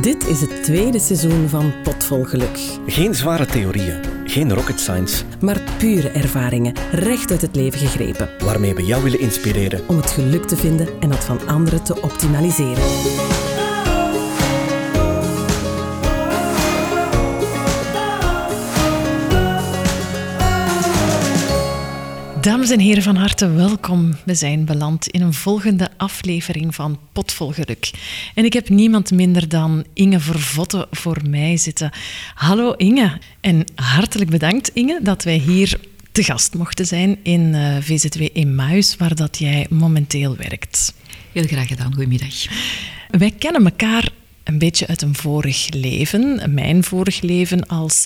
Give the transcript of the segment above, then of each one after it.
Dit is het tweede seizoen van Potvol Geluk. Geen zware theorieën, geen rocket science, maar pure ervaringen, recht uit het leven gegrepen. Waarmee we jou willen inspireren om het geluk te vinden en dat van anderen te optimaliseren. Dames en heren, van harte welkom. We zijn beland in een volgende aflevering van Potvol Geluk. En ik heb niemand minder dan Inge Vervotte voor mij zitten. Hallo Inge. En hartelijk bedankt Inge dat wij hier te gast mochten zijn in eh, VZW Emmaus, waar dat jij momenteel werkt. Heel graag gedaan. Goedemiddag. Wij kennen elkaar een beetje uit een vorig leven. Mijn vorig leven als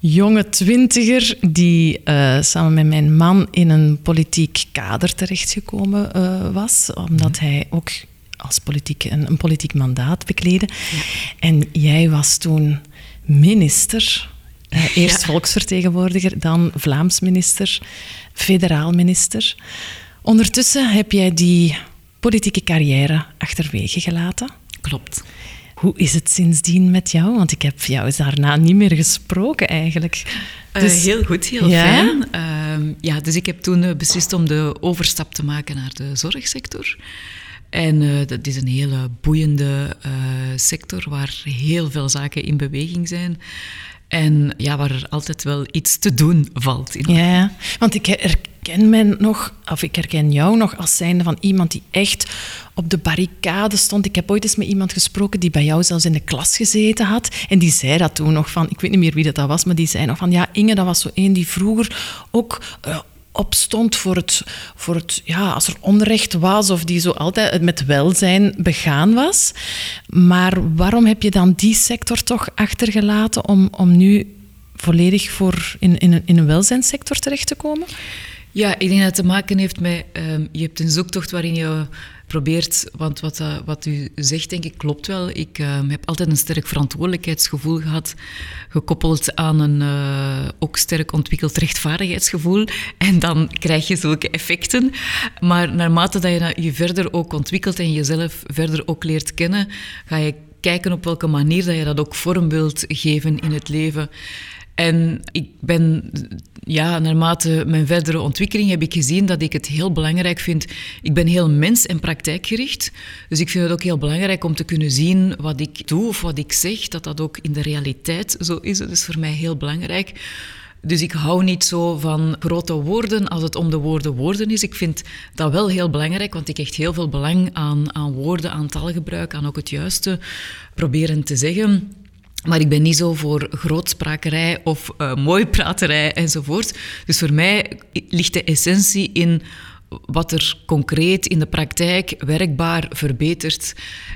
jonge twintiger die uh, samen met mijn man in een politiek kader terechtgekomen uh, was. Omdat mhm. hij ook als politiek, een, een politiek mandaat bekleedde. En jij was toen minister. Uh, eerst volksvertegenwoordiger, dan Vlaams minister, federaal minister. Ondertussen heb jij die politieke carrière achterwege gelaten. Klopt. Hoe is het sindsdien met jou? Want ik heb jou daarna niet meer gesproken eigenlijk. Eh, dus, heel goed, heel fijn. Uh, ja, dus ik heb toen eh, beslist om de overstap te maken naar de zorgsector. En uh, dat is een hele boeiende sector waar heel veel zaken in beweging zijn. En ja, waar er altijd wel iets te doen valt. In ja, want ik herken mij nog, of ik herken jou nog als zijnde van iemand die echt op de barricade stond. Ik heb ooit eens met iemand gesproken die bij jou zelfs in de klas gezeten had. En die zei dat toen nog van, ik weet niet meer wie dat was, maar die zei nog van, ja, Inge, dat was zo één die vroeger ook... Uh, opstond voor het, voor het, ja, als er onrecht was of die zo altijd met welzijn begaan was. Maar waarom heb je dan die sector toch achtergelaten om, om nu volledig voor in, in, een, in een welzijnssector terecht te komen? Ja, ik denk dat het te maken heeft met... Um, je hebt een zoektocht waarin je probeert... Want wat, uh, wat u zegt, denk ik, klopt wel. Ik uh, heb altijd een sterk verantwoordelijkheidsgevoel gehad, gekoppeld aan een uh, ook sterk ontwikkeld rechtvaardigheidsgevoel. En dan krijg je zulke effecten. Maar naarmate dat je je verder ook ontwikkelt en jezelf verder ook leert kennen, ga je kijken op welke manier dat je dat ook vorm wilt geven in het leven. En ik ben, ja, naarmate mijn verdere ontwikkeling heb ik gezien dat ik het heel belangrijk vind. Ik ben heel mens- en praktijkgericht. Dus ik vind het ook heel belangrijk om te kunnen zien wat ik doe of wat ik zeg, dat dat ook in de realiteit zo is. Dat is voor mij heel belangrijk. Dus ik hou niet zo van grote woorden als het om de woorden woorden is. Ik vind dat wel heel belangrijk, want ik hecht heel veel belang aan, aan woorden, aan taalgebruik, aan ook het juiste proberen te zeggen. Maar ik ben niet zo voor grootsprakerij of uh, mooipraterij enzovoort. Dus voor mij ligt de essentie in wat er concreet in de praktijk werkbaar verbetert.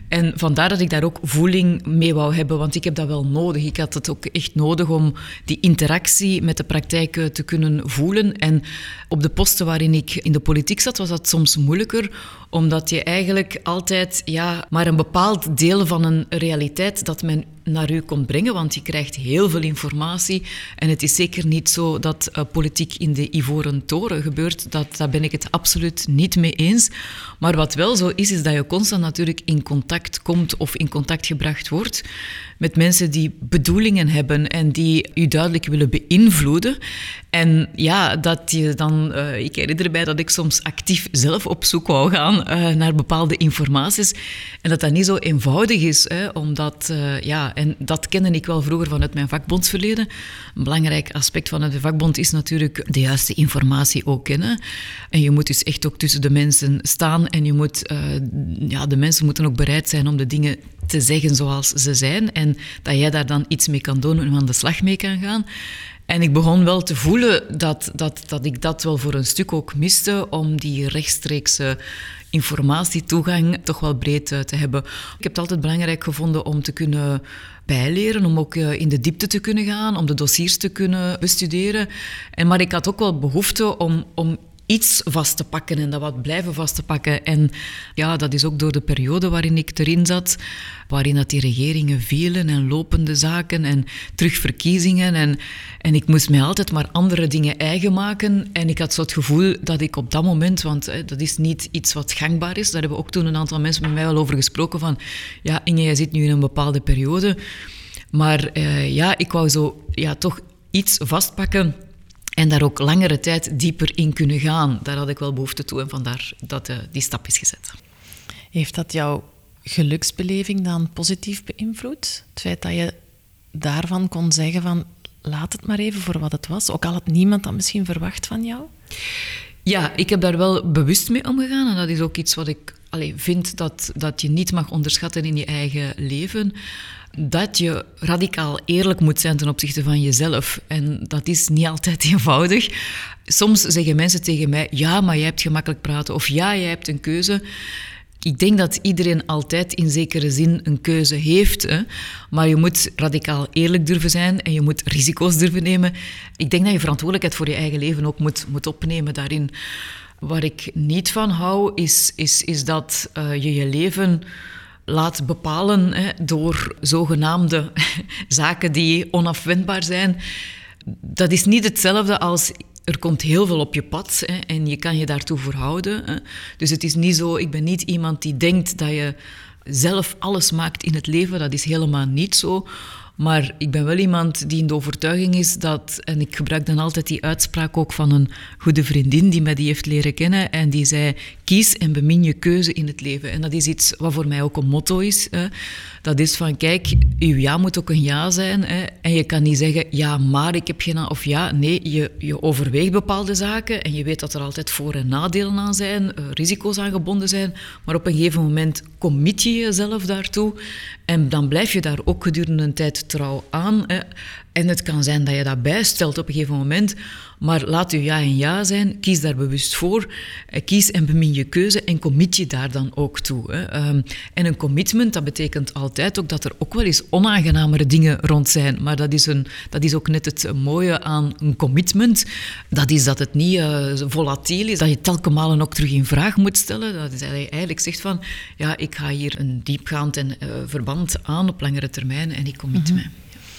En vandaar dat ik daar ook voeling mee wou hebben, want ik heb dat wel nodig. Ik had het ook echt nodig om die interactie met de praktijk te kunnen voelen. En op de posten waarin ik in de politiek zat, was dat soms moeilijker, omdat je eigenlijk altijd ja, maar een bepaald deel van een realiteit dat men naar u komt brengen, want je krijgt heel veel informatie. En het is zeker niet zo dat uh, politiek in de Ivoren Toren gebeurt. Dat, daar ben ik het absoluut niet mee eens. Maar wat wel zo is, is dat je constant natuurlijk in contact komt of in contact gebracht wordt met mensen die bedoelingen hebben en die u duidelijk willen beïnvloeden. En ja, dat je dan, uh, ik herinner mij dat ik soms actief zelf op zoek wou gaan uh, naar bepaalde informaties. En dat dat niet zo eenvoudig is, hè, omdat, uh, ja, en dat kende ik wel vroeger vanuit mijn vakbondsverleden. Een belangrijk aspect van de vakbond is natuurlijk de juiste informatie ook kennen. En je moet dus echt ook tussen de mensen staan en je moet, ja, de mensen moeten ook bereid zijn om de dingen te zeggen zoals ze zijn. En dat jij daar dan iets mee kan doen en aan de slag mee kan gaan. En ik begon wel te voelen dat, dat, dat ik dat wel voor een stuk ook miste, om die rechtstreekse informatietoegang toch wel breed eh, te hebben. Ik heb het altijd belangrijk gevonden om te kunnen bijleren, om ook eh, in de diepte te kunnen gaan, om de dossiers te kunnen bestuderen. En, maar ik had ook wel behoefte om, om iets vast te pakken en dat wat blijven vast te pakken. En ja, dat is ook door de periode waarin ik erin zat, waarin dat die regeringen vielen en lopende zaken en terugverkiezingen. En, en ik moest mij altijd maar andere dingen eigen maken. En ik had zo het gevoel dat ik op dat moment, want hè, dat is niet iets wat gangbaar is, daar hebben ook toen een aantal mensen met mij wel over gesproken van, ja Inge, jij zit nu in een bepaalde periode. Maar uh, ja, ik wou zo ja, toch iets vastpakken en daar ook langere tijd dieper in kunnen gaan. Daar had ik wel behoefte toe en vandaar dat uh, die stap is gezet. Heeft dat jouw geluksbeleving dan positief beïnvloed? Het feit dat je daarvan kon zeggen van laat het maar even voor wat het was, ook al had niemand dat misschien verwacht van jou? Ja, ik heb daar wel bewust mee omgegaan en dat is ook iets wat ik allez, vind dat, dat je niet mag onderschatten in je eigen leven dat je radicaal eerlijk moet zijn ten opzichte van jezelf. En dat is niet altijd eenvoudig. Soms zeggen mensen tegen mij: Ja, maar jij hebt gemakkelijk praten. Of ja, jij hebt een keuze. Ik denk dat iedereen altijd in zekere zin een keuze heeft. Hè? Maar je moet radicaal eerlijk durven zijn en je moet risico's durven nemen. Ik denk dat je verantwoordelijkheid voor je eigen leven ook moet, moet opnemen daarin. Waar ik niet van hou, is, is, is dat uh, je je leven laat bepalen hè, door zogenaamde zaken die onafwendbaar zijn. Dat is niet hetzelfde als er komt heel veel op je pad hè, en je kan je daartoe verhouden. Hè. Dus het is niet zo, ik ben niet iemand die denkt dat je zelf alles maakt in het leven. Dat is helemaal niet zo. Maar ik ben wel iemand die in de overtuiging is dat, en ik gebruik dan altijd die uitspraak ook van een goede vriendin die mij die heeft leren kennen, en die zei: kies en bemin je keuze in het leven. En dat is iets wat voor mij ook een motto is. Hè. Dat is van: kijk, uw ja moet ook een ja zijn. Hè. En je kan niet zeggen: ja, maar ik heb geen. Of ja, nee, je, je overweegt bepaalde zaken en je weet dat er altijd voor- en nadelen aan zijn, uh, risico's aan gebonden zijn. Maar op een gegeven moment commit je jezelf daartoe. En dan blijf je daar ook gedurende een tijd trouw aan. En het kan zijn dat je dat bijstelt op een gegeven moment. Maar laat je ja en ja zijn. Kies daar bewust voor. Eh, kies en bemin je keuze en commit je daar dan ook toe. Hè. Um, en een commitment, dat betekent altijd ook dat er ook wel eens onaangenamere dingen rond zijn. Maar dat is, een, dat is ook net het mooie aan een commitment. Dat is dat het niet uh, volatiel is, dat je telkens malen ook terug in vraag moet stellen. Dat is eigenlijk zegt van, ja, ik ga hier een diepgaand en, uh, verband aan op langere termijn en ik commit mm -hmm. mij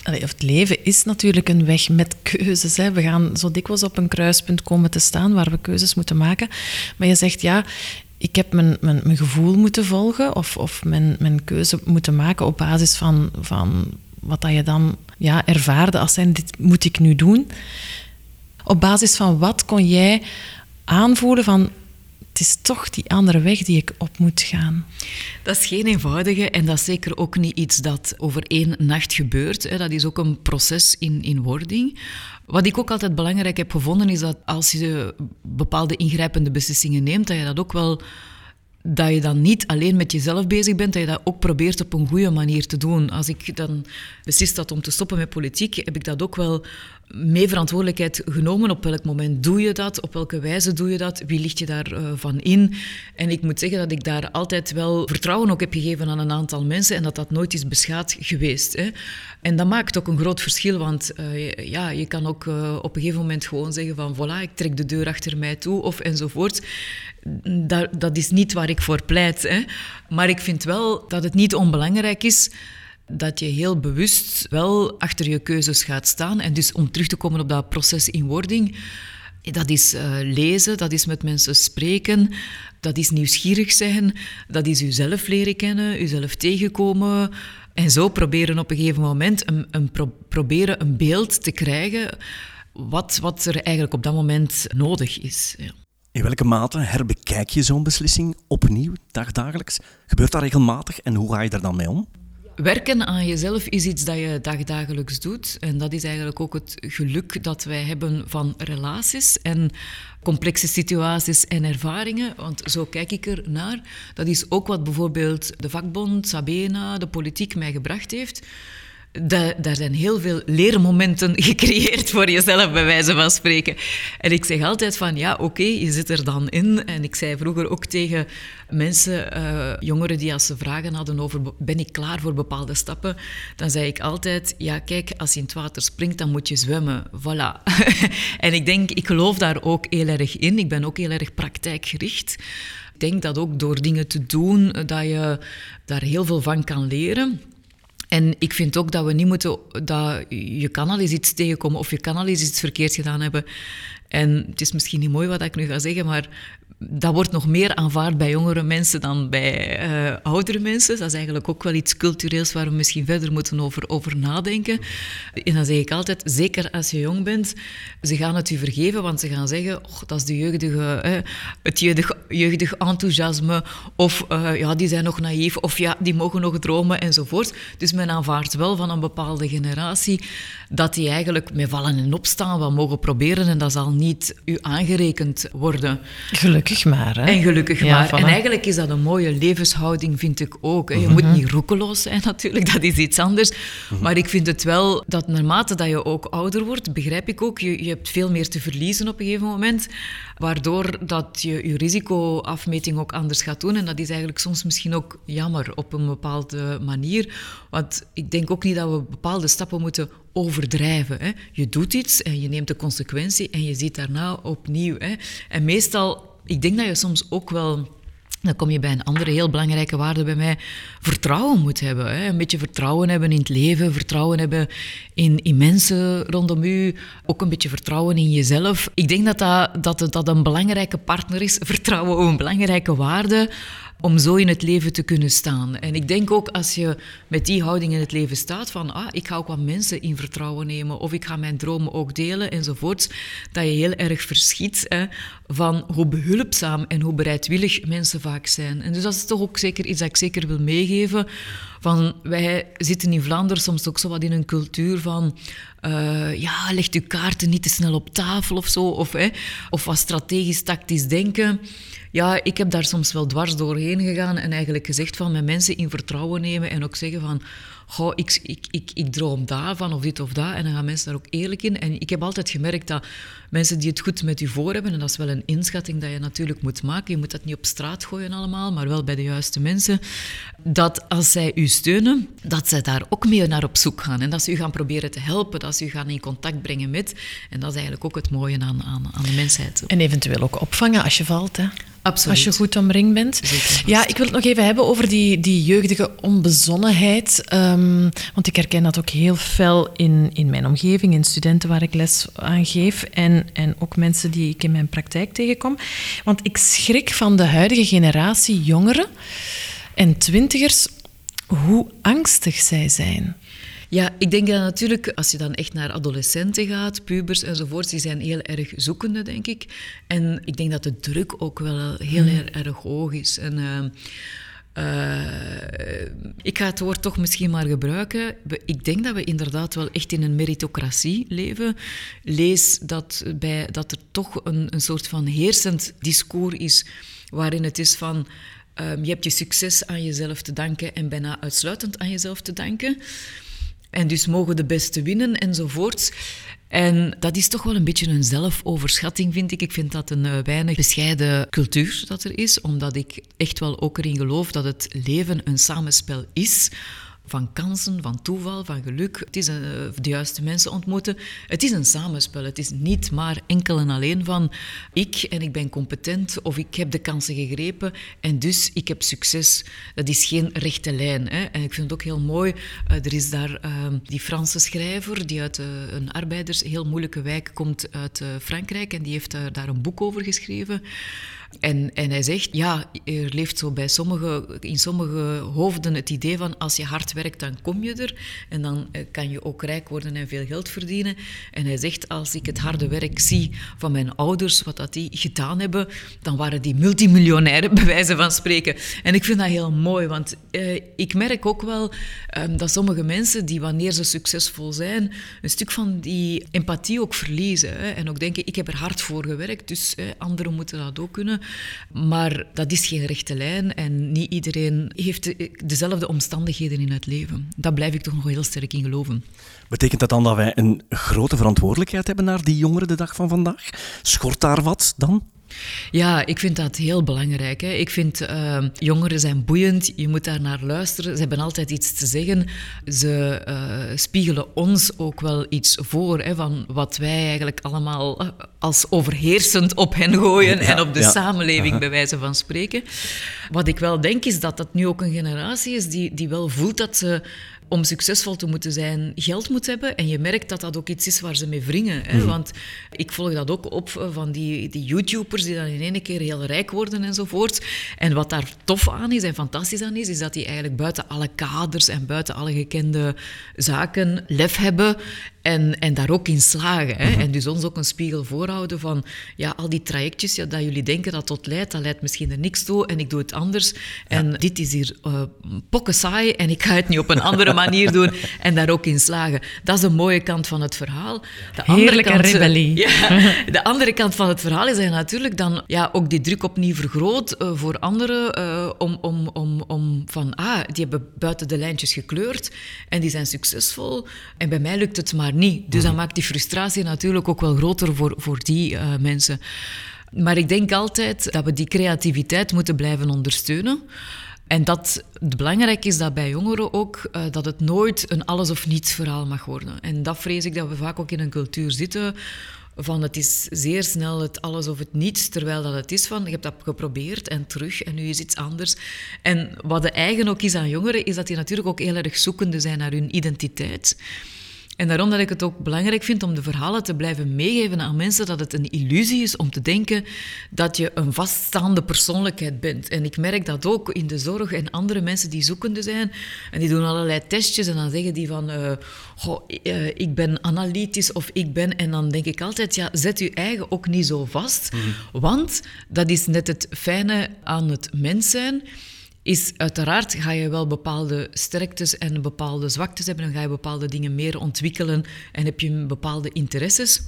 het leven is natuurlijk een weg met keuzes. Hè. We gaan zo dikwijls op een kruispunt komen te staan waar we keuzes moeten maken. Maar je zegt ja, ik heb mijn, mijn, mijn gevoel moeten volgen of, of mijn, mijn keuze moeten maken op basis van, van wat dat je dan ja, ervaarde als zijn, dit moet ik nu doen. Op basis van wat kon jij aanvoelen van het is toch die andere weg die ik op moet gaan. Dat is geen eenvoudige en dat is zeker ook niet iets dat over één nacht gebeurt. Dat is ook een proces in, in wording. Wat ik ook altijd belangrijk heb gevonden is dat als je bepaalde ingrijpende beslissingen neemt, dat je dat ook wel dat je dan niet alleen met jezelf bezig bent, dat je dat ook probeert op een goede manier te doen. Als ik dan beslist had om te stoppen met politiek, heb ik dat ook wel mee verantwoordelijkheid genomen. Op welk moment doe je dat? Op welke wijze doe je dat? Wie ligt je daarvan uh, van in? En ik moet zeggen dat ik daar altijd wel vertrouwen ook heb gegeven aan een aantal mensen en dat dat nooit is beschaad geweest. Hè. En dat maakt ook een groot verschil, want uh, ja, je kan ook uh, op een gegeven moment gewoon zeggen van voilà, ik trek de deur achter mij toe of enzovoort. Dat, dat is niet waar ik voor pleit. Hè. Maar ik vind wel dat het niet onbelangrijk is dat je heel bewust wel achter je keuzes gaat staan. En dus om terug te komen op dat proces in wording, dat is uh, lezen, dat is met mensen spreken, dat is nieuwsgierig zijn, dat is uzelf leren kennen, uzelf tegenkomen. En zo proberen op een gegeven moment een, een pro proberen een beeld te krijgen wat, wat er eigenlijk op dat moment nodig is. Ja. In welke mate herbekijk je zo'n beslissing opnieuw, dagdagelijks? Gebeurt dat regelmatig en hoe ga je daar dan mee om? Werken aan jezelf is iets dat je dagdagelijks doet. En dat is eigenlijk ook het geluk dat wij hebben van relaties en complexe situaties en ervaringen. Want zo kijk ik er naar. Dat is ook wat bijvoorbeeld de vakbond, Sabena, de politiek mij gebracht heeft. Daar zijn heel veel leermomenten gecreëerd voor jezelf, bij wijze van spreken. En ik zeg altijd van, ja, oké, je zit er dan in. En ik zei vroeger ook tegen mensen, uh, jongeren die als ze vragen hadden over ben ik klaar voor bepaalde stappen, dan zei ik altijd, ja, kijk, als je in het water springt, dan moet je zwemmen. Voilà. en ik denk, ik geloof daar ook heel erg in. Ik ben ook heel erg praktijkgericht. Ik denk dat ook door dingen te doen, dat je daar heel veel van kan leren. En ik vind ook dat we niet moeten... Dat je kan al eens iets tegenkomen of je kan al eens iets verkeerd gedaan hebben. En het is misschien niet mooi wat ik nu ga zeggen, maar dat wordt nog meer aanvaard bij jongere mensen dan bij uh, oudere mensen. Dat is eigenlijk ook wel iets cultureels waar we misschien verder moeten over, over nadenken. En dan zeg ik altijd, zeker als je jong bent, ze gaan het u vergeven, want ze gaan zeggen, oh, dat is de jeugdige, het jeugdig, enthousiasme, of uh, ja, die zijn nog naïef, of ja, die mogen nog dromen, enzovoort. Dus men aanvaardt wel van een bepaalde generatie dat die eigenlijk met vallen en opstaan wat mogen proberen en dat zal niet u aangerekend worden. Gelukkig maar. Hè? En gelukkig maar. En eigenlijk is dat een mooie levenshouding, vind ik ook. Je moet mhm. niet roekeloos zijn natuurlijk, dat is iets anders. Mhm. Maar ik vind het wel dat naarmate dat je ook ouder wordt, begrijp ik ook, je, je hebt veel meer te verliezen op een gegeven moment, waardoor dat je je risicoafmeting ook anders gaat doen. En dat is eigenlijk soms misschien ook jammer op een bepaalde manier. Want ik denk ook niet dat we bepaalde stappen moeten overdrijven. Hè. Je doet iets en je neemt de consequentie en je ziet daarna opnieuw. Hè. En meestal ik denk dat je soms ook wel dan kom je bij een andere heel belangrijke waarde bij mij, vertrouwen moet hebben. Hè? Een beetje vertrouwen hebben in het leven, vertrouwen hebben in, in mensen rondom u, ook een beetje vertrouwen in jezelf. Ik denk dat dat, dat, dat een belangrijke partner is, vertrouwen een belangrijke waarde om zo in het leven te kunnen staan. En ik denk ook als je met die houding in het leven staat van ah, ik ga ook wat mensen in vertrouwen nemen of ik ga mijn dromen ook delen enzovoorts, dat je heel erg verschiet hè, van hoe behulpzaam en hoe bereidwillig mensen vaak zijn. En dus dat is toch ook zeker iets dat ik zeker wil meegeven. Van, wij zitten in Vlaanderen soms ook zo wat in een cultuur van uh, ja, legt uw kaarten niet te snel op tafel of zo, of, hè, of wat strategisch tactisch denken. Ja, ik heb daar soms wel dwars doorheen gegaan en eigenlijk gezegd van met mensen in vertrouwen nemen en ook zeggen van goh, ik, ik, ik, ik droom daarvan of dit of dat. En dan gaan mensen daar ook eerlijk in. En ik heb altijd gemerkt dat mensen die het goed met u voor hebben, en dat is wel een inschatting dat je natuurlijk moet maken, je moet dat niet op straat gooien allemaal, maar wel bij de juiste mensen, dat als zij u steunen, dat zij daar ook mee naar op zoek gaan. En dat ze u gaan proberen te helpen, dat ze u gaan in contact brengen met. En dat is eigenlijk ook het mooie aan, aan, aan de mensheid. En eventueel ook opvangen als je valt, hè? Absoluut. Als je goed omringd bent. Ja, ik wil het nog even hebben over die, die jeugdige onbezonnenheid. Um, want ik herken dat ook heel fel in, in mijn omgeving, in studenten waar ik les aan geef. En, en ook mensen die ik in mijn praktijk tegenkom. Want ik schrik van de huidige generatie jongeren en twintigers hoe angstig zij zijn. Ja, ik denk dat natuurlijk, als je dan echt naar adolescenten gaat, pubers enzovoort, die zijn heel erg zoekende, denk ik. En ik denk dat de druk ook wel heel mm. erg hoog is. En... Uh, ik ga het woord toch misschien maar gebruiken. Ik denk dat we inderdaad wel echt in een meritocratie leven. Lees dat, bij, dat er toch een, een soort van heersend discours is waarin het is van um, je hebt je succes aan jezelf te danken en bijna uitsluitend aan jezelf te danken. En dus mogen de beste winnen enzovoorts. En dat is toch wel een beetje een zelfoverschatting, vind ik. Ik vind dat een uh, weinig bescheiden cultuur dat er is, omdat ik echt wel ook erin geloof dat het leven een samenspel is van kansen, van toeval, van geluk. Het is eh, de juiste mensen ontmoeten. Het is een samenspel. Het is niet maar enkel en alleen van ik en ik ben competent of ik heb de kansen gegrepen en dus ik heb succes. Dat is geen rechte lijn. Hè. En ik vind het ook heel mooi. Uh, er is daar uh, die Franse schrijver die uit uh, een arbeiders heel moeilijke wijk komt uit Frankrijk en die heeft daar een boek over geschreven. En, en hij zegt, ja, er leeft zo bij sommige, in sommige hoofden het idee van als je hard werkt, dan kom je er. En dan eh, kan je ook rijk worden en veel geld verdienen. En hij zegt, als ik het harde werk zie van mijn ouders, wat dat die gedaan hebben, dan waren die multimiljonairen, bij wijze van spreken. En ik vind dat heel mooi, want eh, ik merk ook wel eh, dat sommige mensen die wanneer ze succesvol zijn, een stuk van die empathie ook verliezen. En ook denken, ik heb er hard voor gewerkt, dus anderen moeten dat ook kunnen. Maar dat is geen rechte lijn en niet iedereen heeft dezelfde omstandigheden in het leven. Daar blijf ik toch nog heel sterk in geloven. Betekent dat dan dat wij een grote verantwoordelijkheid hebben naar die jongeren de dag van vandaag? Schort daar wat dan? Ja, ik vind dat heel belangrijk. Hè. Ik vind uh, jongeren zijn boeiend, je moet daar naar luisteren. Ze hebben altijd iets te zeggen. Ze uh, spiegelen ons ook wel iets voor hè, van wat wij eigenlijk allemaal eh, als overheersend op hen gooien en op de samenleving, bij wijze van spreken. Wat ik wel denk is dat dat nu ook een generatie is die, die wel voelt dat ze om succesvol te moeten zijn, geld moet hebben. En je merkt dat dat ook iets is waar ze mee wringen. Hè? Mhm. Want ik volg dat ook op eh, van die, die YouTubers die dan in één keer heel rijk worden enzovoort. En wat daar tof aan is en fantastisch aan is, is dat die eigenlijk buiten alle kaders en buiten alle gekende zaken lef hebben en, en daar ook in slagen. Hè? Mhm. En dus ons ook een spiegel voorhouden van ja, al die trajectjes ja, dat jullie denken dat tot leidt, dat leidt misschien er niks toe en ik doe het anders. En dit is hier uh, pokken saai en ik ga het niet op een andere manier doen en daar ook in slagen. Dat is de mooie kant van het verhaal. De andere kant, eh, rebellie. Ja, de andere kant van het verhaal is dat je natuurlijk dan ja, ook die druk opnieuw vergroot uh, voor anderen uh, om, om, om, om van, ah, die hebben buiten de lijntjes gekleurd en die zijn succesvol en bij mij lukt het maar niet. Dus dat maakt die frustratie natuurlijk ook wel groter voor, voor die uh, mensen. Maar ik denk altijd dat we die creativiteit moeten blijven ondersteunen. En dat het belangrijk is dat bij jongeren ook uh, dat het nooit een alles of niets verhaal mag worden. En dat vrees ik dat we vaak ook in een cultuur zitten van het is zeer snel het alles of het niets, terwijl dat het is van je hebt dat geprobeerd en terug en nu is iets anders. En wat de eigen ook is aan jongeren, is dat die natuurlijk ook heel erg zoekende zijn naar hun identiteit. En daarom dat ik het ook belangrijk vind om de verhalen te blijven meegeven aan mensen dat het een illusie is om te denken dat je een vaststaande persoonlijkheid bent. En ik merk dat ook in de zorg en andere mensen die zoekende zijn en die doen allerlei testjes en dan zeggen die van uh, goh, uh, ik ben analytisch of ik ben... En dan denk ik altijd, ja, zet je eigen ook niet zo vast. Mm -hmm. Want dat is net het fijne aan het mens zijn is uiteraard ga je wel bepaalde sterktes en bepaalde zwaktes hebben en ga je bepaalde dingen meer ontwikkelen en heb je bepaalde interesses.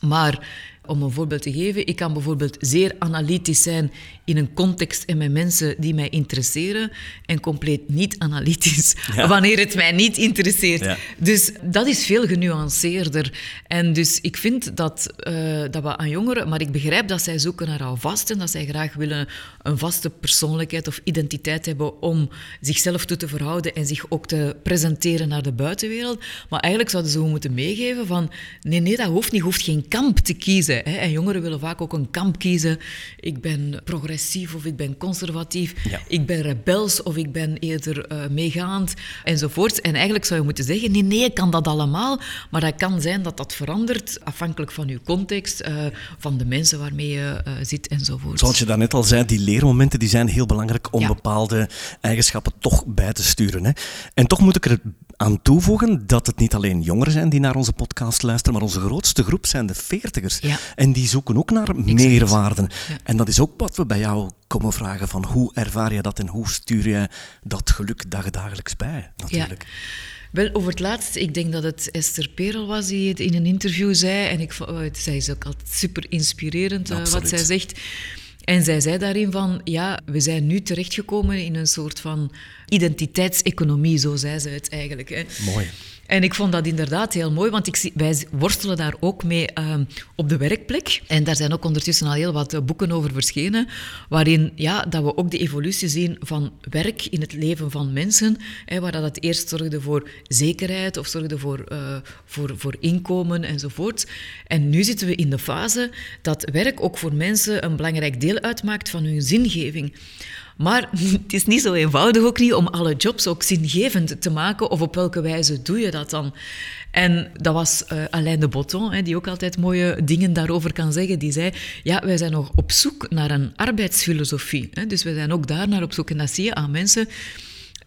Maar om een voorbeeld te geven, ik kan bijvoorbeeld zeer analytisch zijn in een context en met mensen die mij interesseren en compleet niet analytisch wanneer het mij niet interesseert. Dus dat is veel genuanceerder. En dus ik vind dat, uh, dat we aan jongeren, maar ik begrijp dat zij zoeken naar alvast en dat zij graag willen een vaste persoonlijkheid of identiteit hebben om zichzelf toe te verhouden en zich ook te presenteren naar de buitenwereld. Maar eigenlijk zouden ze moeten meegeven van nee, nee, dat hoeft niet. Je hoeft geen kamp te kiezen. Hè. En jongeren willen vaak ook een kamp kiezen. Ik ben progressief of ik ben conservatief. Ik ben rebels of ik ben eerder uh, meegaand enzovoort. En eigenlijk zou je moeten zeggen, nee, nee, ik kan dat allemaal. Maar dat kan zijn dat dat verandert afhankelijk van je context, uh, van de mensen waarmee je uh, zit enzovoort. Zoals je daarnet al zei, die leermomenten die zijn heel belangrijk om ja. bepaalde eigenschappen toch bij te sturen. Hè? En toch moet ik er aan toevoegen dat het niet alleen jongeren zijn die naar onze podcast luisteren, maar onze grootste groep zijn de veertigers. Ja. En die zoeken ook naar meerwaarden. Ja. En dat is ook wat we bij jou komen vragen van hoe ervaar je dat en hoe stuur je dat geluk dagelijks bij, natuurlijk. Ja. Wel, over het laatste, ik denk dat het Esther Perel was die het in een interview zei. En ik, zij is ook altijd super inspirerend uh, wat zij zegt. En zij zei daarin van, ja, we zijn nu terechtgekomen in een soort van identiteitseconomie, zo zei ze het eigenlijk. Hè. Mooi. En ik vond dat inderdaad heel mooi, want ik wij worstelen daar ook mee uh, op de werkplek. En daar zijn ook ondertussen al heel wat boeken over verschenen, waarin ja, dat we ook de evolutie zien van werk in het leven van mensen, hè, waar dat het eerst zorgde voor zekerheid of zorgde voor, uh, voor, voor inkomen enzovoort. En nu zitten we in de fase dat werk ook voor mensen een belangrijk deel uitmaakt van hun zingeving. Maar het is niet zo eenvoudig ook niet om alle jobs ook zingevend te maken. Of op welke wijze doe je dat dan? En dat was uh, Alain de Botton, hè, die ook altijd mooie dingen daarover kan zeggen. Die zei, ja, wij zijn nog op zoek naar een arbeidsfilosofie. Hè. Dus we zijn ook daar naar op zoek. En dat zie je aan mensen...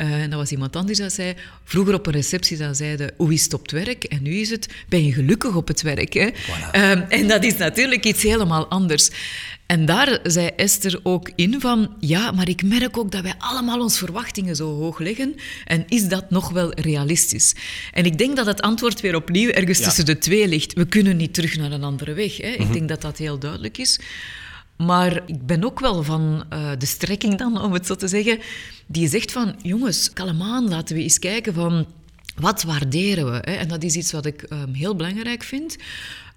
Uh, en dat was iemand anders dat zei, vroeger op een receptie dan zeiden, hoe is het op het werk? En nu is het, ben je gelukkig op het werk? Hè? Voilà. Um, en dat is natuurlijk iets helemaal anders. En daar zei Esther ook in van, ja, maar ik merk ook dat wij allemaal onze verwachtingen zo hoog leggen. En is dat nog wel realistisch? En ik denk dat het antwoord weer opnieuw ergens ja. tussen de twee ligt. We kunnen niet terug naar een andere weg. Hè? Mm -hmm. Ik denk dat dat heel duidelijk is. Maar ik ben ook wel van uh, de strekking dan, om het zo te zeggen, die zegt van, jongens, kalm aan, laten we eens kijken van, wat waarderen we? Hè? En dat is iets wat ik um, heel belangrijk vind.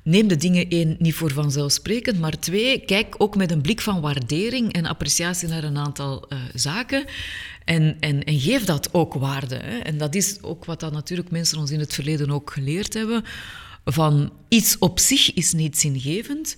Neem de dingen één niet voor vanzelfsprekend, maar twee, kijk ook met een blik van waardering en appreciatie naar een aantal uh, zaken. En, en, en, geef dat ook waarde. Hè. En dat is ook wat dat natuurlijk mensen ons in het verleden ook geleerd hebben. Van iets op zich is niet zingevend,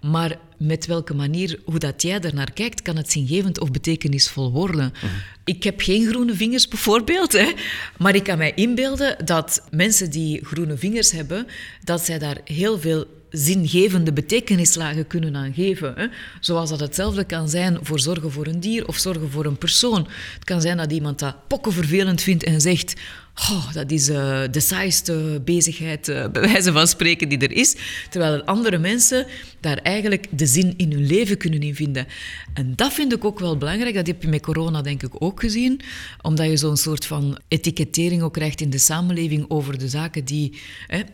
maar met welke manier, hoe dat jij naar kijkt, kan het zingevend of betekenisvol worden. Mhm. Ik heb geen groene vingers bijvoorbeeld, hè, maar ik kan mij inbeelden dat mensen die groene vingers hebben, dat zij daar heel veel zingevende betekenislagen kunnen aan geven. Hè? Zoals dat hetzelfde kan zijn voor zorgen voor een dier of zorgen voor een persoon. Het kan zijn dat iemand dat pokken vervelend vindt en zegt Oh, dat is uh, de saaiste bezigheid, uh, bij wijze van spreken, die er is. Terwijl andere mensen daar eigenlijk de zin in hun leven kunnen in vinden. En dat vind ik ook wel belangrijk. Dat heb je met corona denk ik ook gezien. Omdat je zo'n soort van etikettering ook krijgt in de samenleving over de zaken die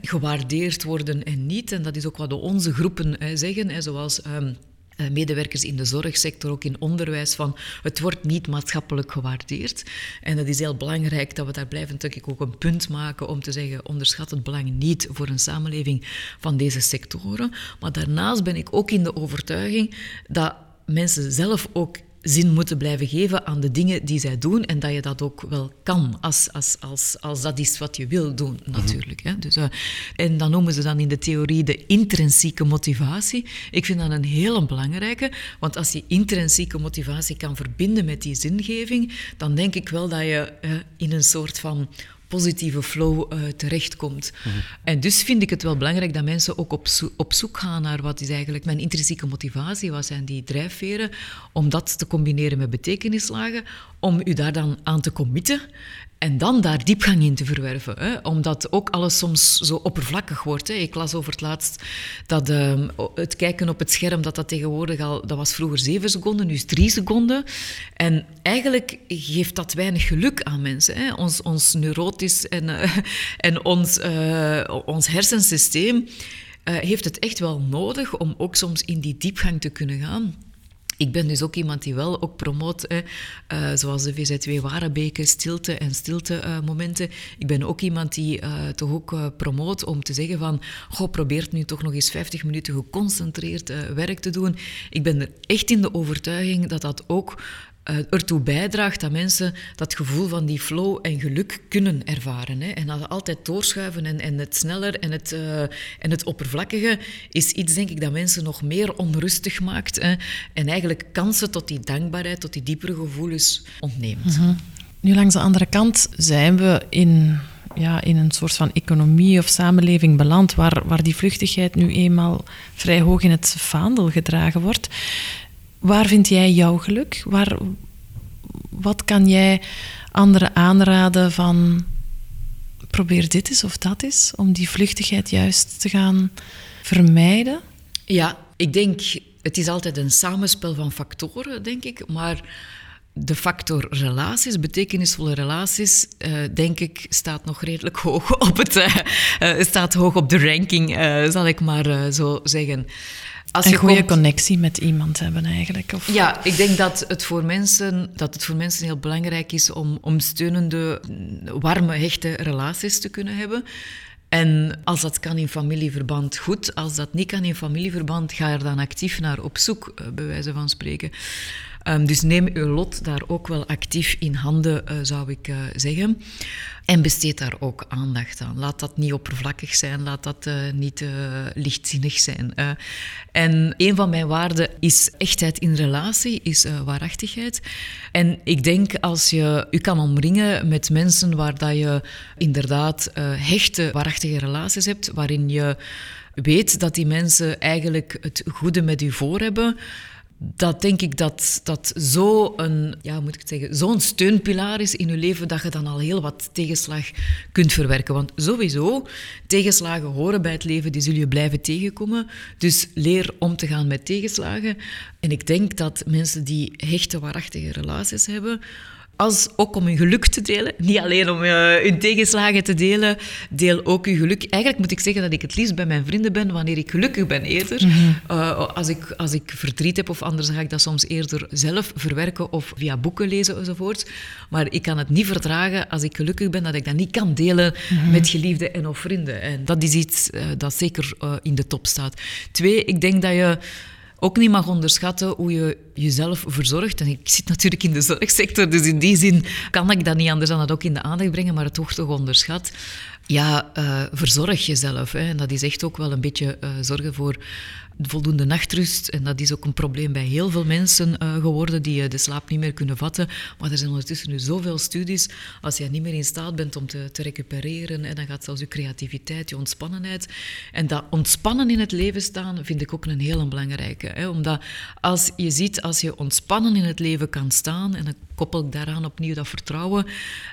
gewaardeerd worden en niet. En dat is ook wat onze groepen zeggen, zoals... Um, eh, medewerkers in de zorgsector, ook in onderwijs, van het wordt niet maatschappelijk gewaardeerd. En dat is heel belangrijk dat we daar blijven ik ook een punt maken om te zeggen, onderschat het belang niet voor een samenleving van deze sectoren. Maar daarnaast ben ik ook in de overtuiging dat mensen zelf ook zin moeten blijven geven aan de dingen die zij doen en dat je dat ook wel kan, als, als, als, als dat is wat je wil doen, mhm. natuurlijk. hè. Dus, uh, en dan noemen ze dan in de theorie de intrinsieke motivatie. Ik vind dat een hele belangrijke, want als je intrinsieke motivatie kan verbinden met die zingeving, dan denk ik wel dat je uh, in een soort van positieve flow uh, terechtkomt. Mhm. En dus vind ik het wel belangrijk dat mensen ook op, op zoek gaan naar wat is eigenlijk mijn intrinsieke motivatie, wat zijn die drijfveren, om dat te combineren met betekenislagen, om u daar dan aan te committen en dan daar diepgang in te verwerven. Hè? Omdat ook alles soms zo oppervlakkig wordt. Hè? Ik las over het laatst dat uh, het kijken op het scherm, dat dat tegenwoordig al... Dat was vroeger zeven seconden, nu is drie seconden. En eigenlijk geeft dat weinig geluk aan mensen. Hè? Ons, ons neurotisch en, uh, en ons, uh, ons hersensysteem heeft het echt wel nodig om ook soms in die diepgang te kunnen gaan. Ik ben dus ook iemand die wel ook promoot, hè, uh, zoals de VZW Warebeke, stilte en stilte-momenten. Uh, ik ben ook iemand die uh, toch ook promoot om te zeggen van, goh, probeert nu toch nog eens 50 minuten geconcentreerd werk te doen. Ik ben er echt in de overtuiging dat dat ook ertoe bijdraagt dat mensen dat gevoel van die flow en geluk kunnen ervaren. Hè. En dat altijd doorschuiven en, en het sneller en het, uh, en het oppervlakkige is iets, denk ik, dat mensen nog meer onrustig maakt. Hè. En eigenlijk kansen tot die dankbaarheid, tot die diepere gevoelens ontneemt. Mhm. Nu, langs de andere kant zijn we in, ja, in een soort van economie of samenleving beland waar, waar die vluchtigheid nu eenmaal vrij hoog in het vaandel gedragen wordt. Waar vind jij jouw geluk? Waar, wat kan jij anderen aanraden van probeer dit eens of dat eens, om die vluchtigheid juist te gaan vermijden? Ja, ik denk, het is altijd een samenspel van factoren, denk ik, maar de factor relaties, betekenisvolle relaties, uh, denk ik, staat nog redelijk hoog op, het, uh, uh, staat hoog op de ranking, zal ik maar zo zeggen. Als een goede connectie met iemand hebben eigenlijk. Of... Ja, ik denk dat het, voor mensen, dat het voor mensen heel belangrijk is om, om steunende, warme, hechte relaties te kunnen hebben. En als dat kan in familieverband, goed. Als dat niet kan in familieverband, ga er dan actief naar op zoek, eh, bij wijze van spreken. Um, dus neem uw lot daar ook wel actief in handen, uh, zou ik uh, zeggen. En besteed daar ook aandacht aan. Laat dat niet oppervlakkig zijn, laat dat uh, niet lichtzinnig zijn. en een van mijn waarden is echtheid in relatie, is waarachtigheid. En ik denk als je je kan omringen met mensen waar dat je inderdaad hechte, waarachtige relaties hebt, waarin je weet dat die mensen eigenlijk het goede met u voor hebben dat denk ik dat dat zo'n ja, moet ik zeggen, zo'n steunpilaar is in je leven dat je dan al heel wat tegenslag kunt verwerken. Want sowieso, tegenslagen horen bij het leven, die zul je blijven tegenkomen. Dus leer om te gaan met tegenslagen. En ik denk dat mensen die hechte, waarachtige relaties hebben, als ook om je geluk te delen. Niet alleen om uh, je tegenslagen te delen, deel ook je geluk. Eigenlijk moet ik zeggen dat ik het liefst bij mijn vrienden ben wanneer ik gelukkig ben eerder. Mhm. Eh, als, ik, als ik verdriet heb of anders, ga ik dat soms eerder zelf verwerken of via boeken lezen enzovoort. Maar ik kan het niet verdragen als ik gelukkig ben, dat ik dat niet kan delen mhm. met geliefden en of vrienden. En dat is iets uh, dat zeker in de top staat. Twee, ik denk dat je ook niet mag onderschatten hoe je jezelf verzorgt. En ik zit natuurlijk in de zorgsector, dus in die zin kan ik dat niet anders dan dat ook in de aandacht brengen, maar het wordt toch onderschat. Ja, uh, verzorg jezelf. Hè. En dat is echt ook wel een beetje uh, zorgen voor voldoende nachtrust. En dat is ook een probleem bij heel veel mensen uh, geworden die uh, de slaap niet meer kunnen vatten. Maar er zijn ondertussen nu zoveel studies. Als je niet meer in staat bent om te, te recupereren, en dan gaat zelfs je creativiteit, je ontspannenheid. En dat ontspannen in het leven staan vind ik ook een heel belangrijke. Hè? Omdat als je ziet, als je ontspannen in het leven kan staan, en dan koppel ik daaraan opnieuw dat vertrouwen,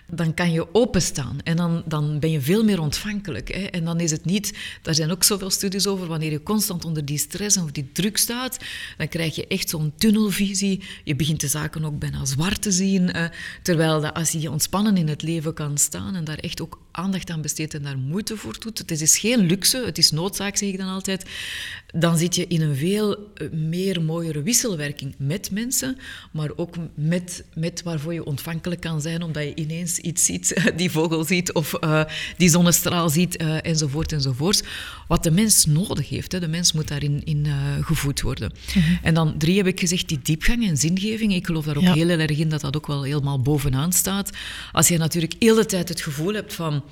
dan kan je openstaan. En dan, dan ben je veel meer ontvankelijk. Hè? En dan is het niet, daar zijn ook zoveel studies over, wanneer je constant onder die stress of die druk staat, dan krijg je echt zo'n tunnelvisie. Je begint de zaken ook bijna zwart te zien. Eh, terwijl dat als je ontspannen in het leven kan staan en daar echt ook aandacht aan besteedt en daar moeite voor doet, het is geen luxe, het is noodzaak, zeg ik dan altijd, dan zit je in een veel eh, meer mooiere wisselwerking met mensen, maar ook met, met waarvoor je ontvankelijk kan zijn, omdat je ineens iets ziet, die vogel ziet of uh, die zonnestraal ziet, enzovoort enzovoort. Wat de mens nodig heeft. Hè. De mens moet daarin in, gevoed worden. Mhm. En dan drie heb ik gezegd, die diepgang en zingeving. Ik geloof daar ook heel erg in dat dat ook wel helemaal bovenaan staat. Als je natuurlijk heel de tijd het gevoel hebt van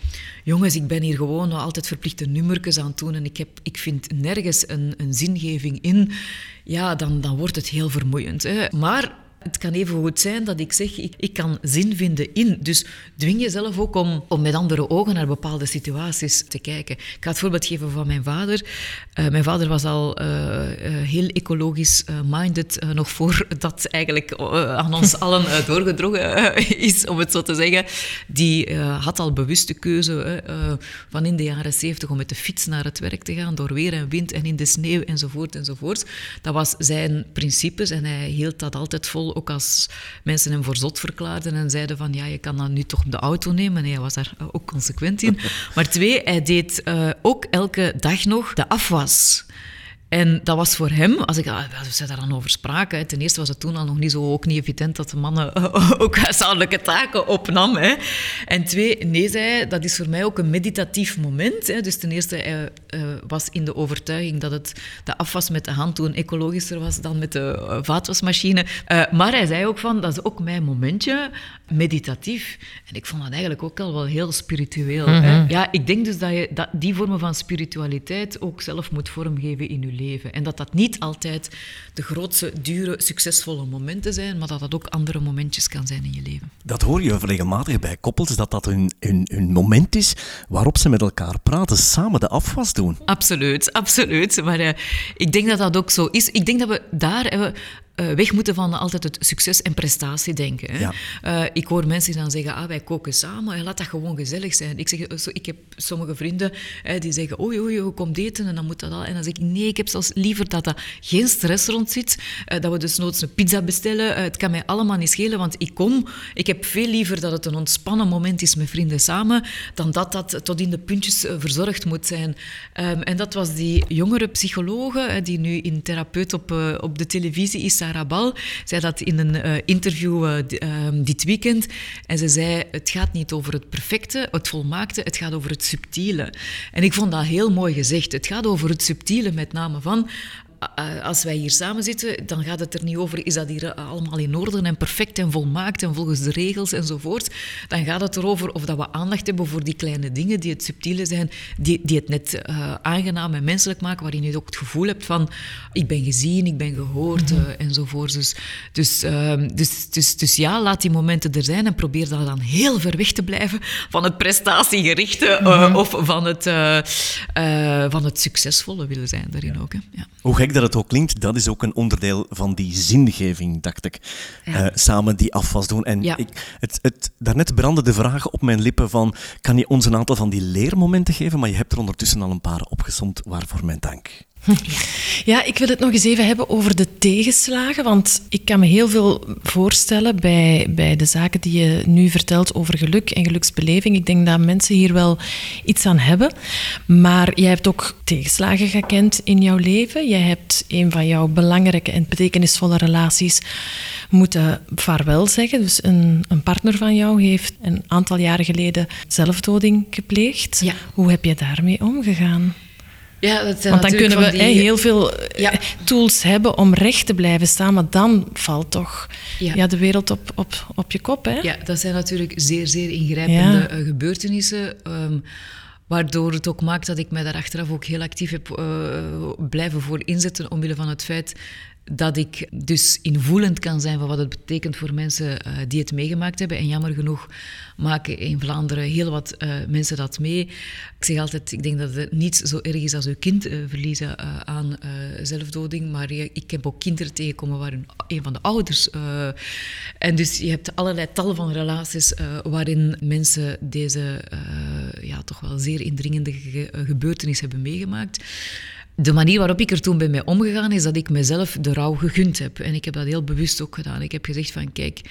jongens, ik ben hier gewoon altijd verplichte nummertjes aan het doen en ik, heb, ik vind nergens een, een zingeving in, ja, dan, dan wordt het heel vermoeiend. Hè. Maar het kan even goed zijn dat ik zeg, ik, ik kan zin vinden in. Dus dwing jezelf ook om, om met andere ogen naar bepaalde situaties te kijken. Ik ga het voorbeeld geven van mijn vader. Uh, mijn vader was al uh, uh, heel ecologisch minded, nog voordat eigenlijk aan ons allen doorgedrongen is, om het zo te zeggen. Die had al bewuste keuze van in de jaren zeventig om met de fiets naar het werk te gaan, door weer en wind en in de sneeuw enzovoort enzovoort. Dat was zijn principes en hij hield dat altijd vol ook als mensen hem voor zot verklaarden en zeiden van ja, je kan dan nu toch de auto nemen. En hij was daar ook consequent in. Maar twee, hij deed uh, ook elke dag nog de afwas. En dat was voor hem, als, ik, als we daar dan over spraken, ten eerste was het toen al nog niet zo ook niet evident dat de mannen ook huishoudelijke taken opnam. Hè. En twee, nee, zei dat is voor mij ook een meditatief moment. Hè. Dus ten eerste, hij uh, was in de overtuiging dat het de afwas met de hand toen ecologischer was dan met de uh, vaatwasmachine. Uh, maar hij zei ook van, dat is ook mijn momentje, meditatief. En ik vond dat eigenlijk ook al wel heel spiritueel. hè. Mhm. Ja, ik denk dus dat je dat, die vormen van spiritualiteit ook zelf moet vormgeven in je leven. En dat dat niet altijd de grootste, dure, succesvolle momenten zijn, maar dat dat ook andere momentjes kan zijn in je leven. Dat hoor je regelmatig bij koppels, dat dat hun, hun, hun moment is waarop ze met elkaar praten, samen de afwas doen. Absoluut, absoluut. Maar uh, ik denk dat dat ook zo is. Ik denk dat we daar... Uh, uh, weg moeten van altijd het succes- en prestatiedenken. Hè. Ja. Uh, ik hoor mensen dan zeggen, ah, wij koken samen en laat dat gewoon gezellig zijn. Ik, zeg, ik heb sommige vrienden hè, die zeggen, oei, oei, je komt eten en dan moet dat al. En dan zeg ik, nee, ik heb zelfs liever dat er geen stress rond zit, uh, dat we dus noods een pizza bestellen. het kan mij allemaal niet schelen, want ik kom. Ik heb veel liever dat het een ontspannen moment is met vrienden samen, dan dat dat tot in de puntjes verzorgd moet zijn. Um, en dat was die jongere psychologe, die nu in therapeut op, op de televisie is, Sarah zei dat in een uh, interview uh, dit weekend. En ze zei, het gaat niet over het perfecte, het volmaakte, het gaat over het subtiele. En ik vond dat heel mooi gezegd. Het gaat over het subtiele met name van als wij hier samen zitten, dan gaat het er niet over, is dat hier allemaal in orde en perfect en volmaakt en volgens de regels enzovoort. Dan gaat het erover of dat we aandacht hebben voor die kleine dingen die het subtiele zijn, die, die het net uh, aangenaam en menselijk maken, waarin je ook het gevoel hebt van, ik ben gezien, ik ben gehoord mm -hmm. uh, enzovoort. Dus, dus, uh, dus, dus, dus, ja, laat die momenten er zijn en probeer daar dan heel ver weg te blijven van het prestatiegerichte mm -hmm. of van het, van het succesvolle willen zijn daarin ja. ook. Hè. Ja. Hoe gek dat het ook klinkt, dat is ook een onderdeel van die zingeving, dacht ik. Ja. Uh, samen die afwas doen. En ja. ik, het, het, daarnet brandde de vraag op mijn lippen van, kan je ons een aantal van die leermomenten geven? Maar je hebt er ondertussen al een paar opgesomd, waarvoor mijn dank. Ja, ik wil het nog eens even hebben over de tegenslagen. Want ik kan me heel veel voorstellen bij, bij de zaken die je nu vertelt over geluk en geluksbeleving. Ik denk dat mensen hier wel iets aan hebben. Maar jij hebt ook tegenslagen gekend in jouw leven. Jij hebt een van jouw belangrijke en betekenisvolle relaties moeten vaarwel zeggen. Dus een, een partner van jou heeft een aantal jaren geleden zelfdoding gepleegd. Ja. Hoe heb je daarmee omgegaan? Ja, dat zijn Want dan kunnen we die- heel veel eh, Ja. tools hebben om recht te blijven staan, maar dan valt toch Ja. ja. de wereld op, op, op je kop. Hè? Ja, dat zijn natuurlijk zeer, zeer ingrijpende Ja. eh, gebeurtenissen. ehm, waardoor het ook maakt dat ik mij daar achteraf ook heel actief heb eh, blijven voor inzetten. Omwille van het feit dat ik dus invoelend kan zijn van wat het betekent voor mensen eh, die het meegemaakt hebben. En jammer genoeg maken in Vlaanderen heel wat eh, mensen dat mee. Ik zeg altijd, ik denk dat het niet zo erg is als uw kind eh, verliezen aan zelfdoding. Maar ik heb ook kinderen tegengekomen waar een, van de ouders... en dus je hebt allerlei tal van relaties waarin mensen deze ja, toch wel zeer indringende ge- gebeurtenis hebben meegemaakt. De manier waarop ik er toen bij mij omgegaan is dat ik mezelf de rouw gegund heb. En ik heb dat heel bewust ook gedaan. Ik heb gezegd van, kijk,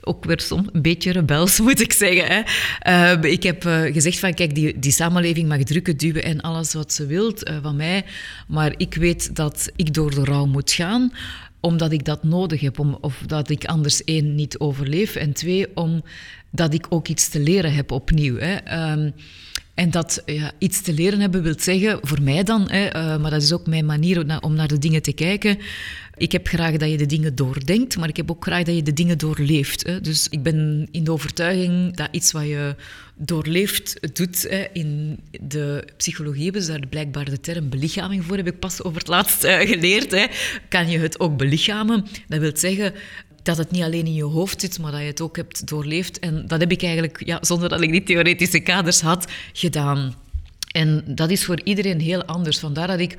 ook weer soms een beetje rebels, moet ik zeggen. Hè. Eh, ik heb eh, gezegd van, kijk, die, die samenleving mag drukken, duwen en alles wat ze wilt eh, van mij. Maar ik weet dat ik door de rouw moet gaan omdat ik dat nodig heb, om, of dat ik anders één niet overleef. En twee, omdat ik ook iets te leren heb opnieuw. Hè. En dat ja, iets te leren hebben wil zeggen, voor mij dan, hè, eh, maar dat is ook mijn manier om naar, om naar de dingen te kijken. Ik heb graag dat je de dingen doordenkt, maar ik heb ook graag dat je de dingen doorleeft. Hè. Dus ik ben in de overtuiging dat iets wat je doorleeft doet. Hè. In de psychologie hebben ze daar blijkbaar de term belichaming voor, heb ik pas over het laatst eh, geleerd. Hè. Kan je het ook belichamen? Dat wil zeggen dat het niet alleen in je hoofd zit, maar dat je het ook hebt doorleefd. En dat heb ik eigenlijk, ja, zonder dat ik die theoretische kaders had, gedaan. En dat is voor iedereen heel anders. Vandaar dat ik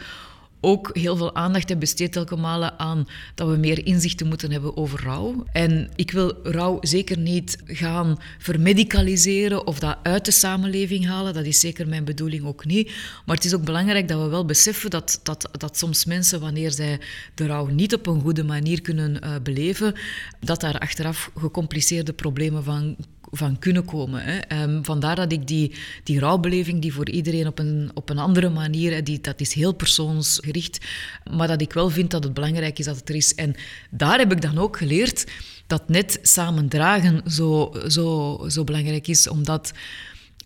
ook heel veel aandacht heb besteed telkens malen aan dat we meer inzichten moeten hebben over rouw. En ik wil rouw zeker niet gaan vermedicaliseren of dat uit de samenleving halen. Dat is zeker mijn bedoeling ook niet. Maar het is ook belangrijk dat we wel beseffen dat, dat, dat soms mensen, wanneer zij de rouw niet op een goede manier kunnen eh, beleven, dat daar achteraf gecompliceerde problemen van van kunnen komen. Hè. Ehm, vandaar dat ik die, die rouwbeleving, die voor iedereen op een, op een andere manier, die, dat is heel persoonsgericht, maar dat ik wel vind dat het belangrijk is dat het er is. En daar heb ik dan ook geleerd dat net samen dragen zo, zo, zo belangrijk is, omdat...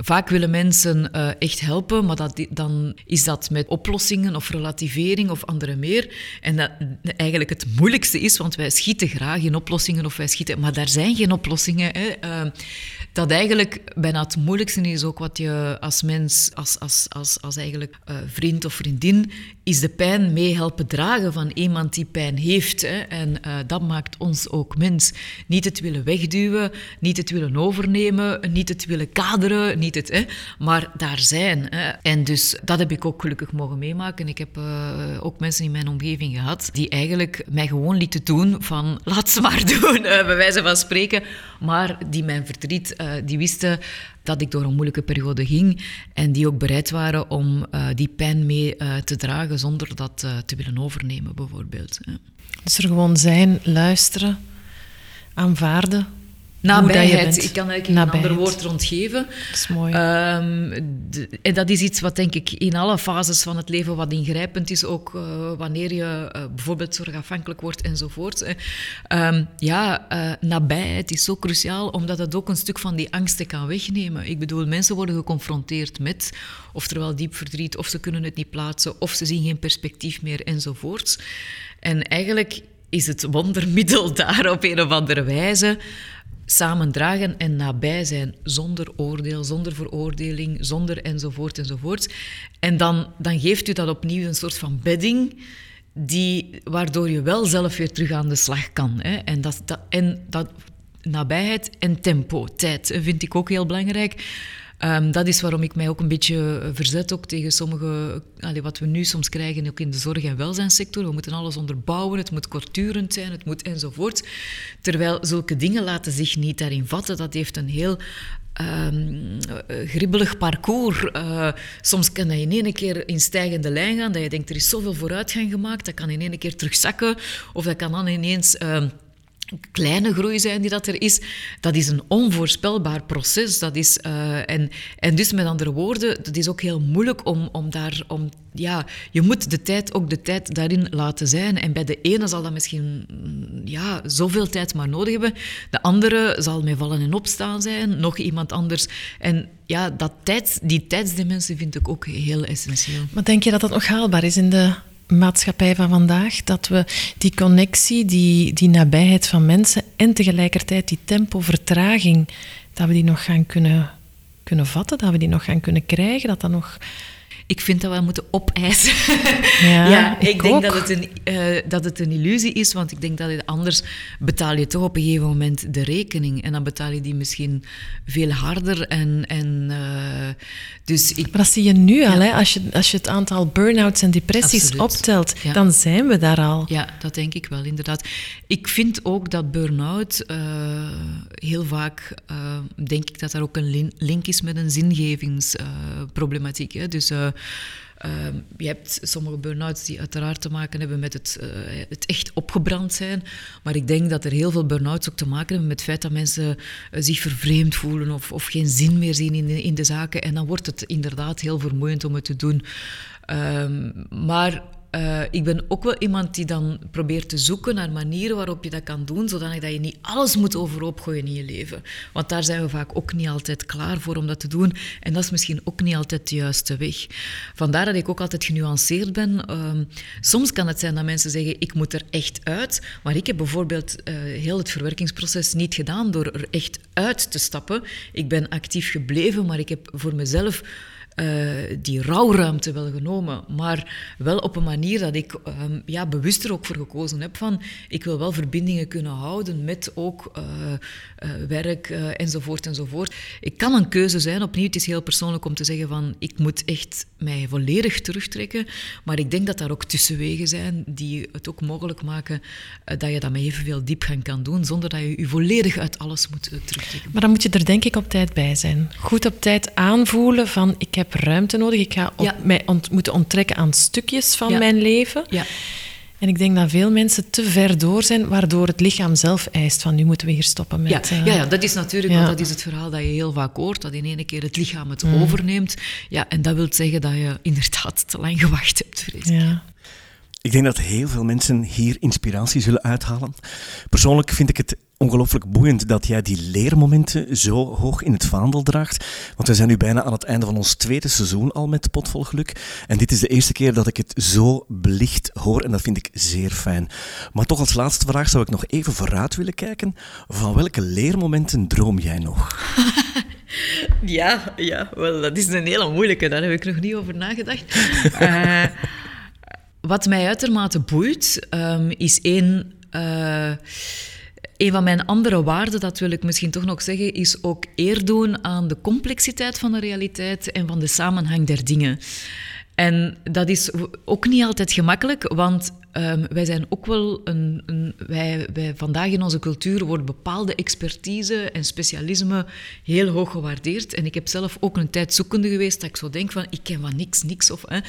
Vaak willen mensen uh, echt helpen, maar dat, dan is dat met oplossingen of relativering of andere meer. En dat eigenlijk het moeilijkste is, want wij schieten graag in oplossingen of wij schieten, maar daar zijn geen oplossingen. Hè. Uh, dat eigenlijk bijna het moeilijkste is ook wat je als mens, als, als, als, als eigenlijk uh, vriend of vriendin, is de pijn mee helpen dragen van iemand die pijn heeft. Hè. En dat maakt ons ook mens. Niet het willen wegduwen, niet het willen overnemen, niet het willen kaderen, niet het, hè, maar daar zijn. Hè. En dus dat heb ik ook gelukkig mogen meemaken. Ik heb uh, ook mensen in mijn omgeving gehad die eigenlijk mij gewoon lieten doen van laat ze maar doen, uh, bij wijze van spreken. Maar die mijn verdriet, uh, die wisten dat ik door een moeilijke periode ging en die ook bereid waren om die pijn mee te dragen zonder dat te willen overnemen, bijvoorbeeld. Hè. Dus er gewoon zijn, luisteren, aanvaarden, Nabijheid. Ik kan eigenlijk een ander woord rond geven. Dat is mooi. Um, de, en dat is iets wat denk ik in alle fases van het leven wat ingrijpend is, ook uh, wanneer je uh, bijvoorbeeld zorgafhankelijk wordt enzovoort. Um, ja, uh, nabijheid is zo cruciaal, omdat het ook een stuk van die angsten kan wegnemen. Ik bedoel, mensen worden geconfronteerd met oftewel diep verdriet, of ze kunnen het niet plaatsen, of ze zien geen perspectief meer enzovoorts. En eigenlijk is het wondermiddel daar op een of andere wijze samen dragen en nabij zijn, zonder oordeel, zonder veroordeling, zonder enzovoort enzovoort. En dan, dan geeft u dat opnieuw een soort van bedding, die, waardoor je wel zelf weer terug aan de slag kan. Hè. En, dat, dat, en dat nabijheid en tempo, tijd, vind ik ook heel belangrijk. Um, dat is waarom ik mij ook een beetje verzet ook tegen sommige, wat we nu soms krijgen, ook in de zorg- en welzijnssector. We moeten alles onderbouwen, het moet kortdurend zijn, het moet enzovoort. Terwijl zulke dingen laten zich niet daarin vatten. Dat heeft een heel um, gribbelig parcours. Uh, soms kan dat in één keer in stijgende lijn gaan, dat je denkt, er is zoveel vooruitgang gemaakt, dat kan in één keer terugzakken, of dat kan dan ineens... Uh, kleine groei zijn die dat er is, dat is een onvoorspelbaar proces. Dat is, uh, en, en dus met andere woorden, het is ook heel moeilijk om, om daar... Om, ja, je moet de tijd ook de tijd daarin laten zijn. En bij de ene zal dat misschien ja, zoveel tijd maar nodig hebben. De andere zal met vallen en opstaan zijn. Nog iemand anders. En ja, dat tijd, die tijdsdimensie vind ik ook heel essentieel. Maar denk je dat dat nog haalbaar is in de maatschappij van vandaag, dat we die connectie, die, die nabijheid van mensen en tegelijkertijd die tempovertraging, dat we die nog gaan kunnen, kunnen vatten, dat we die nog gaan kunnen krijgen, dat dat nog ik vind dat we moeten opeisen. Ja, ja ik, denk dat het, een, uh, dat het een illusie is, want ik denk dat het, anders betaal je toch op een gegeven moment de rekening. En dan betaal je die misschien veel harder. En, en, uh, dus ik, maar dat zie je nu al, hè? Als, je, als je het aantal burn-outs en depressies optelt, dan zijn we daar al. Ja, dat denk ik wel, inderdaad. Ik vind ook dat burn-out uh, heel vaak, denk ik dat daar ook een link is met een zingevingsproblematiek. dus Ehm, je hebt sommige burn-outs die uiteraard te maken hebben met het, uh, het echt opgebrand zijn. Maar ik denk dat er heel veel burn-outs ook te maken hebben met het feit dat mensen eh, zich vervreemd voelen of, of geen zin meer zien in de, in de zaken. En dan wordt het inderdaad heel vermoeiend om het te doen. Um, maar uh, ik ben ook wel iemand die dan probeert te zoeken naar manieren waarop je dat kan doen, zodat je niet alles moet overhoop gooien in je leven. Want daar zijn we vaak ook niet altijd klaar voor om dat te doen. En dat is misschien ook niet altijd de juiste weg. Vandaar dat ik ook altijd genuanceerd ben. Uh, soms kan het zijn dat mensen zeggen, ik moet er echt uit. Maar ik heb bijvoorbeeld uh, heel het verwerkingsproces niet gedaan door er echt uit te stappen. Ik ben actief gebleven, maar ik heb voor mezelf uh, die rouwruimte wel genomen, maar wel op een manier dat ik um, ja, bewust er ook voor gekozen heb van ik wil wel verbindingen kunnen houden met ook uh, uh, werk enzovoort enzovoort. Ik kan een keuze zijn, opnieuw, het is heel persoonlijk om te zeggen van ik moet echt mij volledig terugtrekken, maar ik denk dat daar ook tussenwegen zijn die het ook mogelijk maken dat je dat met evenveel diepgang kan doen, zonder dat je je volledig uit alles moet terugtrekken. Maar dan moet je er denk ik op tijd bij zijn. Goed op tijd aanvoelen van ik heb ruimte nodig. Ik ga mij moeten onttrekken aan stukjes van mijn leven. Ja. En ik denk dat veel mensen te ver door zijn, waardoor het lichaam zelf eist van nu moeten we hier stoppen met... Ja, uh, ja, ja dat is natuurlijk ja. dat is het verhaal dat je heel vaak hoort, dat in één keer het lichaam het mm. overneemt. Ja, en dat wil zeggen dat je inderdaad te lang gewacht hebt, vrees Ja. Ik denk dat heel veel mensen hier inspiratie zullen uithalen. Persoonlijk vind ik het ongelooflijk boeiend dat jij die leermomenten zo hoog in het vaandel draagt. Want we zijn nu bijna aan het einde van ons tweede seizoen al met Potvol Geluk. En dit is de eerste keer dat ik het zo belicht hoor en dat vind ik zeer fijn. Maar toch als laatste vraag zou ik nog even vooruit willen kijken. Van welke leermomenten droom jij nog? ja, ja wel, dat is een hele moeilijke. Daar heb ik nog niet over nagedacht. uh, wat mij uitermate boeit, um, is één... Uh, een van mijn andere waarden, dat wil ik misschien toch nog zeggen, is ook eer doen aan de complexiteit van de realiteit en van de samenhang der dingen. En dat is ook niet altijd gemakkelijk, want um, wij zijn ook wel een. een wij, wij, vandaag in onze cultuur wordt bepaalde expertise en specialisme heel hoog gewaardeerd. En ik heb zelf ook een tijd zoekende geweest dat ik zo denk van ik ken van niks, niks. Of, hè.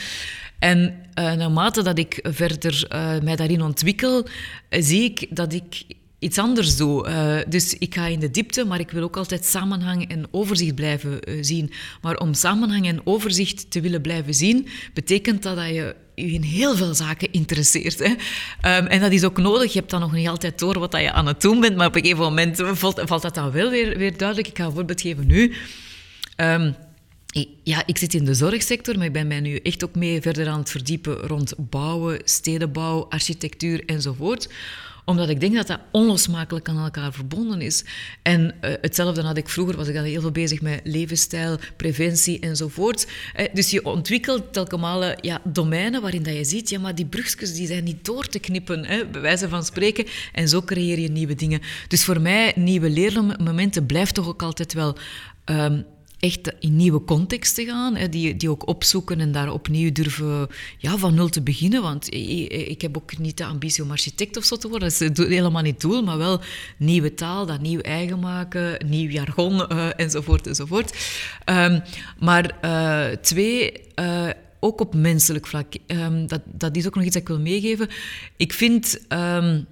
En uh, naarmate dat ik verder uh, mij daarin ontwikkel, uh, zie ik dat ik iets anders doe. Uh, dus ik ga in de diepte, maar ik wil ook altijd samenhang en overzicht blijven uh, zien. Maar om samenhang en overzicht te willen blijven zien, betekent dat dat je je in heel veel zaken interesseert. Hè? Um, en dat is ook nodig. Je hebt dan nog niet altijd door wat je aan het doen bent, maar op een gegeven moment valt, valt dat dan wel weer, weer duidelijk. Ik ga een voorbeeld geven nu. Um, ja, ik zit in de zorgsector, maar ik ben mij nu echt ook mee verder aan het verdiepen rond bouwen, stedenbouw, architectuur enzovoort omdat ik denk dat dat onlosmakelijk aan elkaar verbonden is. En uh, hetzelfde had ik vroeger, was ik dan heel veel bezig met levensstijl, preventie enzovoort. Uh, dus je ontwikkelt telkens ja, domeinen waarin dat je ziet, ja, maar die brugjes die zijn niet door te knippen, hè, bij wijze van spreken. En zo creëer je nieuwe dingen. Dus voor mij, nieuwe leermomenten blijft toch ook altijd wel... Um, echt in nieuwe contexten gaan, hè, die, die ook opzoeken en daar opnieuw durven ja, van nul te beginnen. Want ik heb ook niet de ambitie om architect of zo te worden, dat is helemaal niet het doel, maar wel nieuwe taal, dat nieuw eigen maken, nieuw jargon uh, enzovoort enzovoort. Um, maar uh, twee, uh, ook op menselijk vlak, um, dat, dat is ook nog iets dat ik wil meegeven. Ik vind... Um,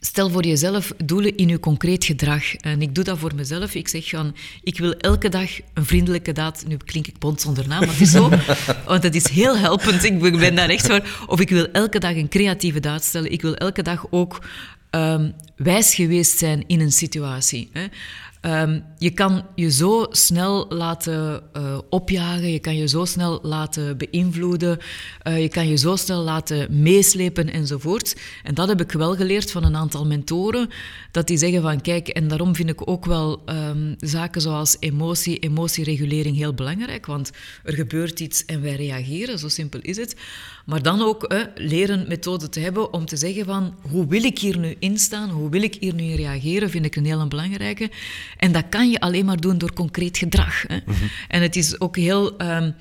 Stel voor jezelf doelen in je concreet gedrag. En ik doe dat voor mezelf. Ik zeg van, ik wil elke dag een vriendelijke daad... Nu klink ik bond zonder naam, maar het is zo. Want het is heel helpend. Ik ben daar echt voor. Of ik wil elke dag een creatieve daad stellen. Ik wil elke dag ook um, wijs geweest zijn in een situatie. Hè. Um, je kan je zo snel laten uh, opjagen, je kan je zo snel laten beïnvloeden, uh, je kan je zo snel laten meeslepen enzovoort. En dat heb ik wel geleerd van een aantal mentoren, dat die zeggen van kijk, en daarom vind ik ook wel um, zaken zoals emotie, emotieregulering heel belangrijk, want er gebeurt iets en wij reageren, zo simpel is het. Maar dan ook uh, leren methoden te hebben om te zeggen van hoe wil ik hier nu instaan, hoe wil ik hier nu in reageren, vind ik een heel belangrijke. En dat kan je alleen maar doen door concreet gedrag. Hè. Mhm. En het is ook heel um,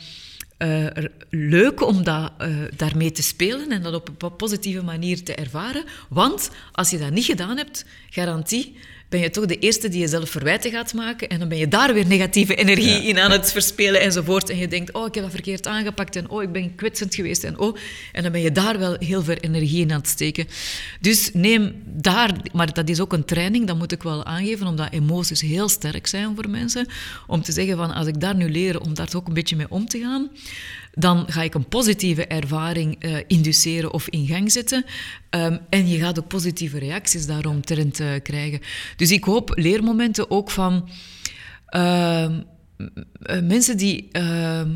uh, leuk om dat, uh, daarmee te spelen en dat op een positieve manier te ervaren. Want als je dat niet gedaan hebt, garantie, ben je toch de eerste die jezelf verwijten gaat maken. En dan ben je daar weer negatieve energie in aan het verspelen enzovoort. En je denkt, oh, ik heb dat verkeerd aangepakt. En oh, ik ben kwetsend geweest. En oh, en dan ben je daar wel heel veel energie in aan het steken. Dus neem daar, maar dat is ook een training, dat moet ik wel aangeven, omdat emoties heel sterk zijn voor mensen. Om te zeggen van, als ik daar nu leer om daar ook een beetje mee om te gaan, dan ga ik een positieve ervaring uh, induceren of in gang zetten. Um, en je gaat ook positieve reacties daaromtrent uh, krijgen. Dus ik hoop leermomenten ook van uh, mensen die ehm,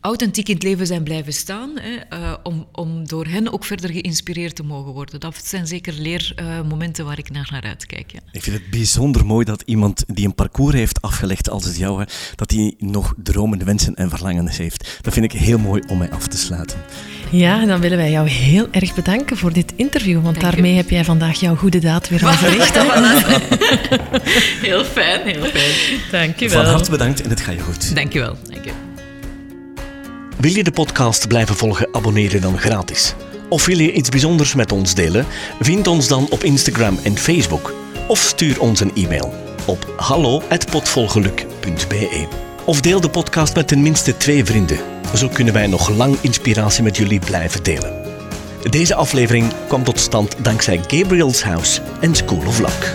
authentiek in het leven zijn blijven staan, hè, uh, om, om door hen ook verder geïnspireerd te mogen worden. Dat zijn zeker leermomenten uh, waar ik naar, naar uitkijk. Ja. Ik vind het bijzonder mooi dat iemand die een parcours heeft afgelegd als het jouwe, dat hij nog dromen, wensen en verlangens heeft. Dat vind ik heel mooi om mij af te sluiten. Ja, dan willen wij jou heel erg bedanken voor dit interview, want Dank daarmee u. heb jij vandaag jouw goede daad weer al verricht. heel fijn, heel fijn. Dank je wel. Van harte bedankt en het gaat je goed. Dank je wel. Wil je de podcast blijven volgen, abonneer je dan gratis. Of wil je iets bijzonders met ons delen? Vind ons dan op Instagram en Facebook. Of stuur ons een e-mail op hallo.potvolgeluk.be. Of deel de podcast met tenminste twee vrienden. Zo kunnen wij nog lang inspiratie met jullie blijven delen. Deze aflevering kwam tot stand dankzij Gabriel's House en School of Luck.